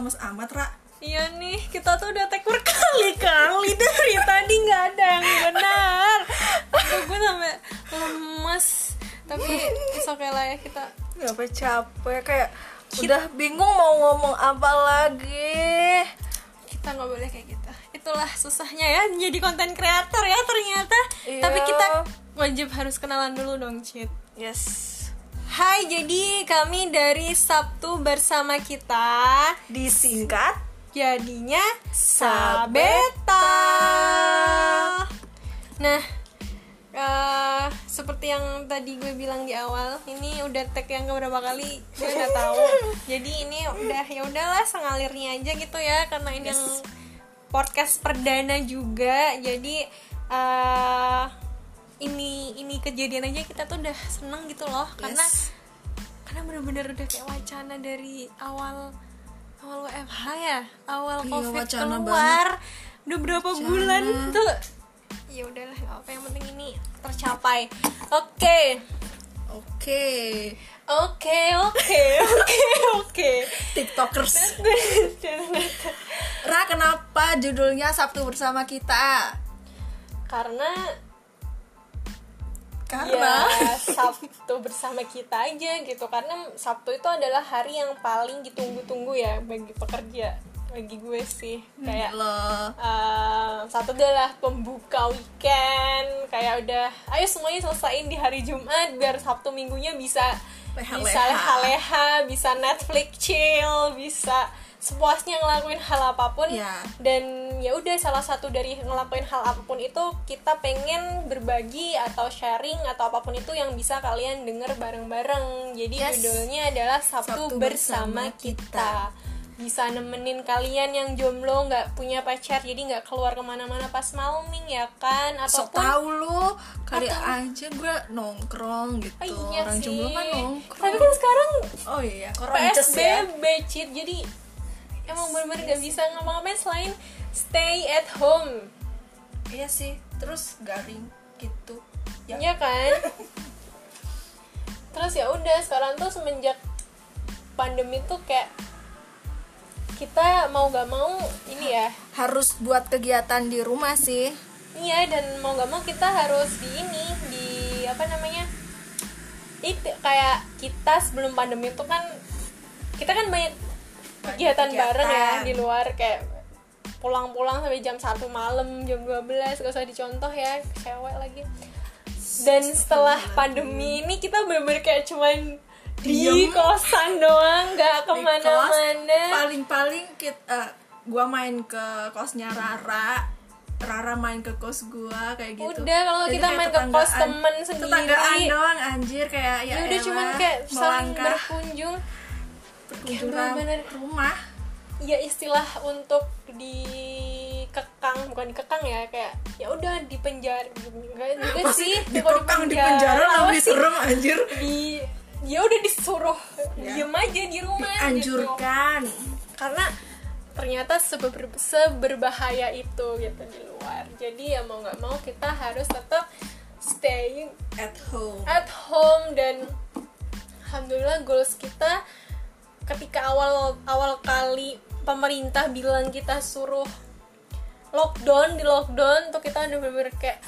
lemes amat Ra Iya nih, kita tuh udah take berkali-kali dari tadi nggak ada yang benar. Aduh, gue sampai lemes. Tapi it's okay lah ya kita. Apa capek kayak udah bingung mau ngomong apa lagi Kita nggak boleh kayak gitu. Itulah susahnya ya jadi konten kreator ya ternyata. Iya. Tapi kita wajib harus kenalan dulu dong, Cid. Yes Hai, jadi kami dari Sabtu bersama kita Disingkat jadinya Sabeta. Nah, eh, seperti yang tadi gue bilang di awal, ini udah tag yang beberapa kali gue nggak tahu. Jadi ini udah ya udahlah sengalirnya aja gitu ya, karena ini yang podcast perdana juga. Jadi eh ini ini kejadian aja kita tuh udah seneng gitu loh, karena Yes. karena bener-bener udah kayak wacana dari awal awal WFH ya? Awal Iya, covid keluar. Udah berapa Wacana. bulan tuh? Ya udahlah apa yang penting ini tercapai. Oke. Oke. Oke oke oke oke. Tiktokers. Ra kenapa judulnya Sabtu bersama kita? Karena Karena ya Sabtu bersama kita aja gitu. Karena Sabtu itu adalah hari yang paling ditunggu-tunggu ya bagi pekerja bagi gue sih. Kayak Loh Uh, satu adalah pembuka weekend. Kayak udah ayo semuanya selesaiin di hari Jumat biar Sabtu minggunya bisa Leha-leha. bisa leha-leha bisa Netflix chill bisa sepuasnya ngelakuin hal apa pun Ya. dan ya udah salah satu dari ngelakuin hal apa pun itu kita pengen berbagi atau sharing atau apa pun itu yang bisa kalian denger bareng-bareng jadi Yes. judulnya adalah Sabtu, Sabtu bersama, bersama kita bisa nemenin kalian yang jomblo nggak punya pacar jadi nggak keluar ke mana-mana pas malam nih ya kan ataupun tahu lu Kali aja gue nongkrong gitu Ah, iya Orang sih. jomblo kan nongkrong tapi kan sekarang Oh iya Koronces ya PSBB cheat jadi emang bener-bener nggak bisa ngapa-ngapain selain stay at home. Iya sih Terus garing gitu. Ya. Ya kan? Terus ya udah sekarang tuh semenjak pandemi tuh kayak kita mau gak mau ini ya. Harus buat kegiatan di rumah sih. Iya dan mau nggak mau kita harus di ini di apa namanya? Itu kayak kita sebelum pandemi itu kan kita kan banyak kegiatan, kegiatan. bareng ya di luar kayak pulang-pulang sampai jam 1 malam jam 12 gak usah dicontoh ya cewek lagi. Dan setelah pandemi ini kita bener-bener kayak cuman di Diem. kosan doang nggak ke mana-mana. paling-paling kita gua main ke kosnya Rara. Rara main ke kos gua kayak gitu. Udah, kalau kita main ke kos temen sendiri. tetanggaan doang anjir kayak ya, ya udah cuman kayak saling berkunjung berkunjung kayak bener-bener. rumah ya istilah untuk dikekang bukan dikekang ya kayak ya udah di penjara enggak juga sih di kalau penjara di penjara lebih sih? serem anjir di ya udah disuruh Ya. diem aja di rumah gitu. anjurkan karena ternyata seber, seberbahaya itu gitu di luar jadi ya mau nggak mau kita harus tetap stay at home at home dan alhamdulillah goals kita ketika awal awal kali pemerintah bilang kita suruh lockdown di lockdown tuh kita udah bener kayak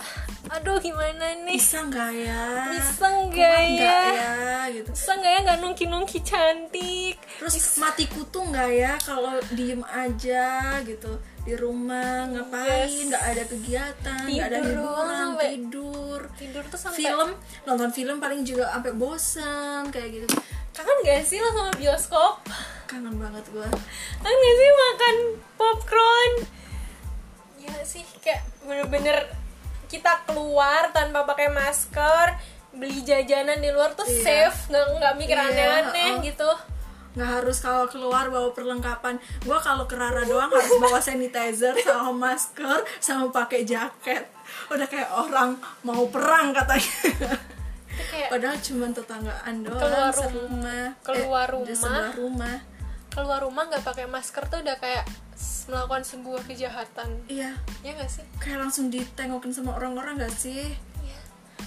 aduh gimana nih? Bisa nggak ya? Bisa nggak ya? ya gitu. Bisa nggak ya nggak nungki nungki cantik? Terus mati kutu nggak ya kalau diem aja gitu. Di rumah ngapain? Yes. nggak ada kegiatan nggak ada hiburan sampai- tidur. tidur tuh sampai film nonton film paling juga sampai bosan kayak gitu kangen gak sih lo sama bioskop? Kangen banget gua. Kangen gak sih makan popcorn? Ya sih kayak bener-bener kita keluar tanpa pakai masker beli jajanan di luar tuh Iya. safe nggak nggak mikir Iya, aneh-aneh oh. gitu. Nggak harus kalau keluar bawa perlengkapan. Gua kalau ke Rara doang harus bawa sanitizer sama masker sama pakai jaket. Udah kayak orang mau perang katanya kayak padahal cuma tetanggaan doang Keluar rum- serumah. Keluar eh, rumah. rumah. Keluar rumah nggak pakai masker tuh udah kayak melakukan sebuah kejahatan. Iya. Ya nggak sih? Kayak langsung ditengokin sama orang-orang gak sih? Iya.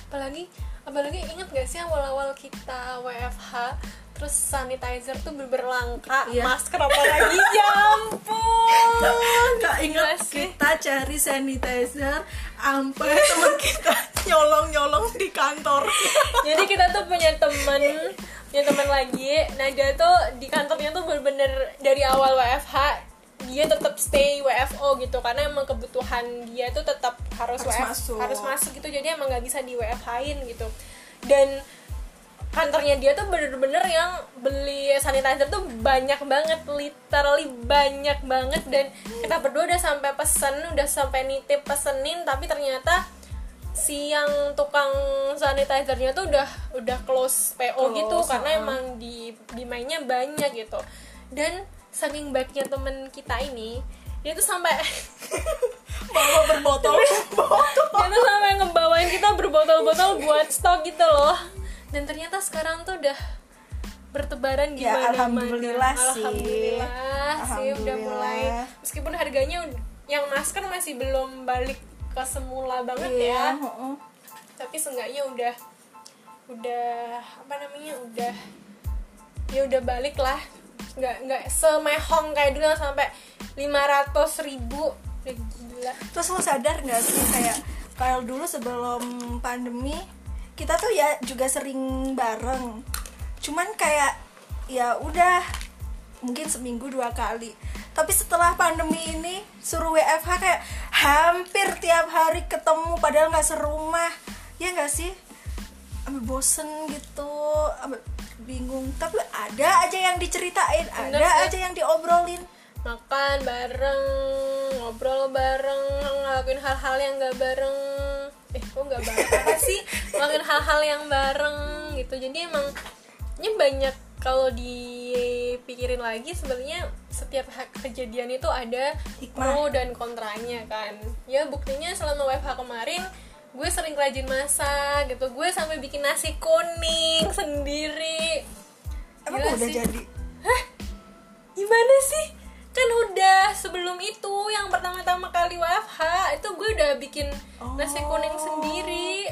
apalagi apalagi inget gak sih awal-awal kita WFH terus sanitizer tuh bener langka Iya. masker apalagi? Ya ampun. Gak inget kita cari sanitizer sampai teman kita nyolong nyolong di kantor. Jadi kita tuh punya temen punya teman lagi. Nah dia tuh di kantornya tuh bener-bener dari awal WFH dia tetap stay WFO gitu. Karena emang kebutuhan dia tuh tetap harus, Harus WF masuk. harus masuk gitu. Jadi emang nggak bisa di WFH-in gitu. Dan kantornya dia tuh bener-bener yang beli sanitizer tuh banyak banget literally banyak banget. Dan kita berdua udah sampai pesen udah sampai nitip pesenin tapi ternyata si yang tukang sanitizernya tuh udah udah close PO Close, gitu karena ah. emang di demandnya banyak gitu dan saking baiknya temen kita ini dia tuh sampai bawa berbotol botol dia tuh sampai ngebawain kita berbotol-botol buat stok gitu loh dan ternyata sekarang tuh udah bertebaran Ya, gimana alhamdulillah sih. alhamdulillah sih udah Alhamdulillah. mulai meskipun harganya yang masker masih belum balik ke semula banget ya. Iya, heeh. tapi seenggaknya udah udah apa namanya udah ya udah balik lah. Nggak nggak semehong kayak dulu sampai 500 ribu. Udah gila. Terus lo sadar nggak sih kayak kalau dulu sebelum pandemi kita tuh ya juga sering bareng. Cuman kayak ya udah mungkin seminggu dua kali tapi setelah pandemi ini suruh WFH kayak hampir tiap hari ketemu padahal nggak serumah. Ya nggak sih? Ambil bosen gitu ambil bingung. Tapi ada aja yang diceritain Bener ada aja yang diobrolin. Makan bareng ngobrol bareng ngelakuin hal-hal yang gak bareng. Eh kok gak bareng? Apa sih? Ngelakuin hal-hal yang bareng gitu. Jadi emang ini banyak kalau dipikirin lagi sebenarnya setiap kejadian itu ada Hikmah. pro dan kontranya kan ya buktinya selama WFH kemarin gue sering rajin masak gitu gue sampai bikin nasi kuning sendiri emang Gila udah sih. jadi gimana sih kan udah sebelum itu yang pertama-tama kali WFH itu gue udah bikin nasi kuning Oh. sendiri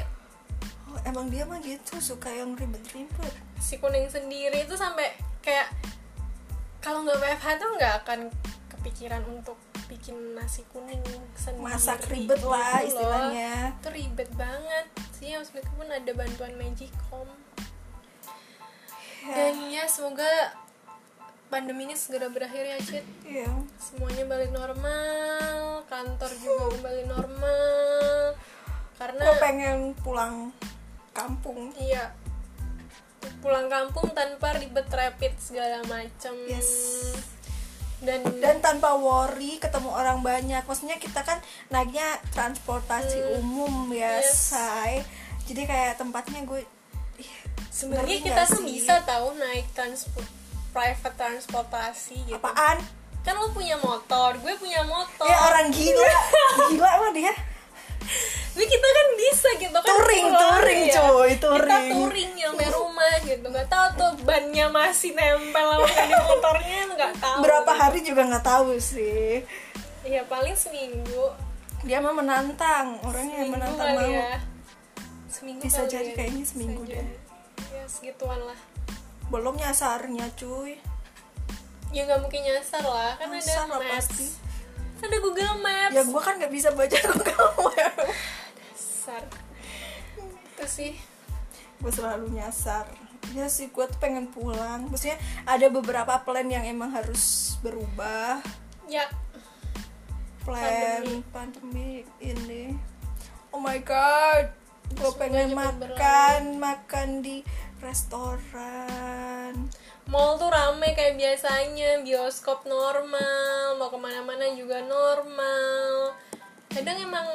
Oh, emang dia mah gitu suka yang ribet-ribet. si kuning sendiri itu sampai kayak kalau nggak WFH tuh nggak akan kepikiran untuk bikin nasi kuning sendiri Masak ribet lah loh. istilahnya. itu ribet banget sih meskipun ada bantuan Magicom Ya. dan ya semoga pandemi ini segera berakhir ya Cid Iya. semuanya balik normal kantor juga kembali normal karena Gue pengen pulang kampung. iya pulang kampung tanpa ribet rapid segala macam Yes. dan, Dan tanpa worry ketemu orang banyak. Maksudnya kita kan naiknya transportasi umum ya, Hmm. Yes. say. Jadi kayak tempatnya gue sebenarnya kita tuh sih? bisa tahu naik transport private transportasi gitu apaan? kan lo punya motor gue punya motor Ya orang gila. gila mah dia. Tapi kita kan bisa gitu kan Touring, touring, ya. cuy, Kita touring. touring nyampe rumah gitu Gak tahu tuh bannya masih nempel sama di motornya nggak tahu Berapa hari juga nggak tahu sih. Ya paling seminggu Dia mah menantang, orangnya yang Seminggu menantang kali mau. ya Seminggu Bisa jadi ya. kayaknya seminggu Bisa deh. jadi. Ya segituan lah Belum nyasarnya cuy. Ya nggak mungkin nyasar lah Kan Nyasar ada lah Maps pasti. Ada Google Maps Ya gue kan nggak bisa baca Google Map. Dasar Itu sih. Gue selalu nyasar. Ya sih gue tuh pengen pulang. Maksudnya ada beberapa plan yang emang harus berubah. Ya. Plan pandemi. ini. Oh my god. Gue pengen makan makan di restoran. Mall tuh rame kayak biasanya. Bioskop normal mau ke mana-mana juga normal. Kadang emang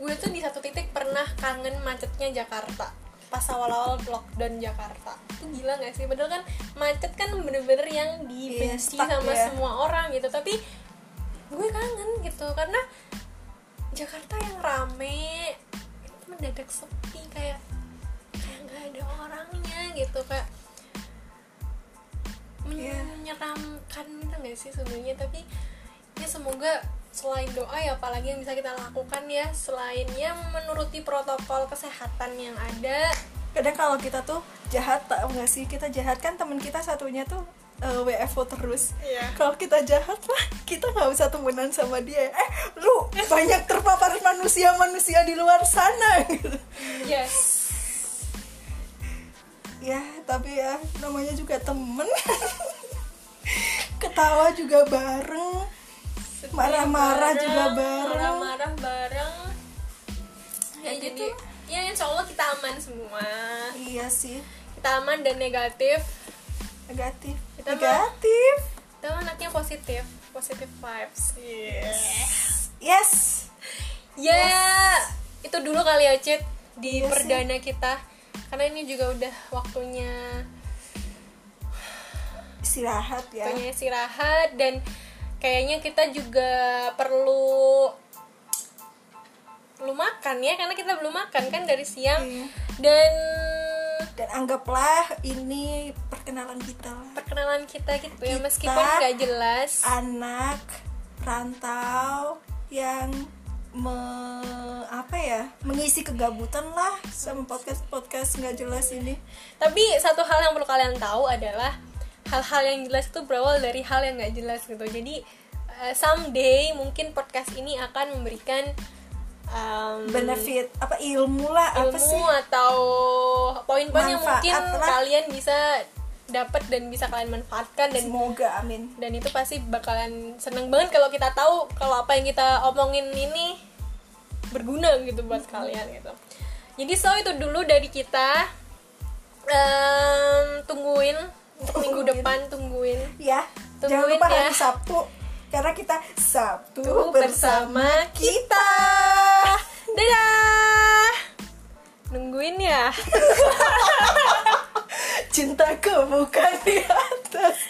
gue tuh di satu titik pernah kangen macetnya Jakarta. Pas awal-awal lockdown Jakarta. Itu gila gak sih? Padahal kan macet kan bener-bener yang dibenci stuck sama ya. semua orang gitu. Tapi gue kangen gitu karena Jakarta yang rame itu mendadak sepi kayak kayak nggak ada orangnya gitu kayak Iya. menyeramkan gitu nggak sih sebenarnya? Tapi ya semoga selain doa ya apalagi yang bisa kita lakukan ya selain ya menuruti protokol kesehatan yang ada. Kadang kalau kita tuh jahat tak nggak sih? Kita jahat kan temen kita satunya tuh eh, WFO terus. Iya. kalau kita jahat lah kita nggak bisa temenan sama dia. Eh lu banyak terpapar manusia manusia di luar sana. Gitu yes. Ya tapi ya namanya juga temen. Ketawa juga bareng Marah-marah juga bareng. marah-marah bareng. Ya Ya jadi gitu. ya insya Allah kita aman semua. Iya sih. Kita aman dan negatif. Negatif. Kita mah- negatif. kita mah anaknya positif. Positif vibes. Yes. Yes. Ya itu dulu kali ya Cit di Iya sih. perdana kita. Karena ini juga udah waktunya istirahat ya. Waktunya istirahat dan kayaknya kita juga perlu perlu makan ya karena kita belum makan kan dari siang. Iya. dan dan anggaplah ini perkenalan kita. perkenalan kita gitu ya Kita- meskipun nggak jelas. anak rantau yang me, apa ya mengisi kegabutan lah sama podcast podcast nggak jelas ini. Tapi satu hal yang perlu kalian tahu adalah hal-hal yang jelas itu berawal dari hal yang nggak jelas gitu. Jadi eh, someday mungkin podcast ini akan memberikan um, benefit apa ilmu lah apa sih? ilmu atau poin-poin yang mungkin lah. kalian bisa dapat dan bisa kalian manfaatkan dan semoga amin. dan itu pasti bakalan seneng banget kalau kita tahu kalau apa yang kita omongin ini berguna gitu buat kalian gitu. Jadi so itu dulu dari kita. Minggu depan tungguin. Ya jangan Tungguin lupa ya. hari Sabtu karena kita Sabtu Tuh bersama bersama kita. Dadah. Nungguin ya. Cintaku bukan di atas